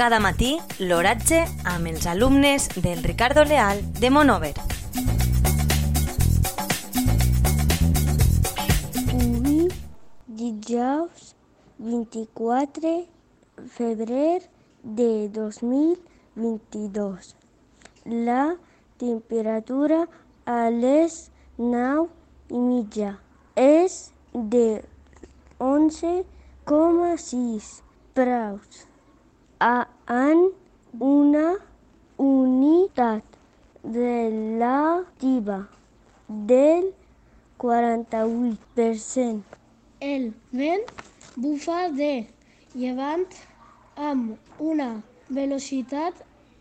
Cada matí, l'oratge amb els alumnes del Ricardo Leal de Monover. Avui, dijous 24 febrer de 2022. La temperatura a les 9 i mitja és de 11,6 graus en una unitat relativa del 48%. El vent bufa de llevant amb una velocitat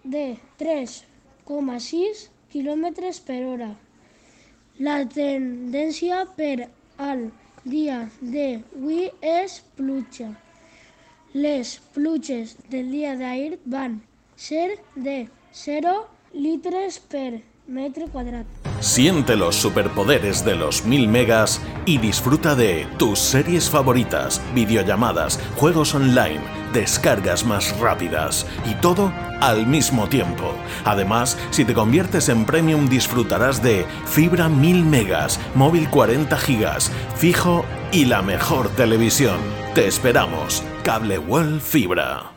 de 3,6 km per hora. La tendència per al dia d'avui és pluja. Les pluges del dia d'ahir van ser de 0 litres per metro quadrat. Siente los superpoderes de los 1000 megas y disfruta de tus series favoritas, videollamadas, juegos online, descargas más rápidas y todo al mismo tiempo. Además, si te conviertes en premium disfrutarás de fibra 1000 megas, móvil 40 gigas, fijo y la mejor televisión. Te esperamos. Cable World Fibra.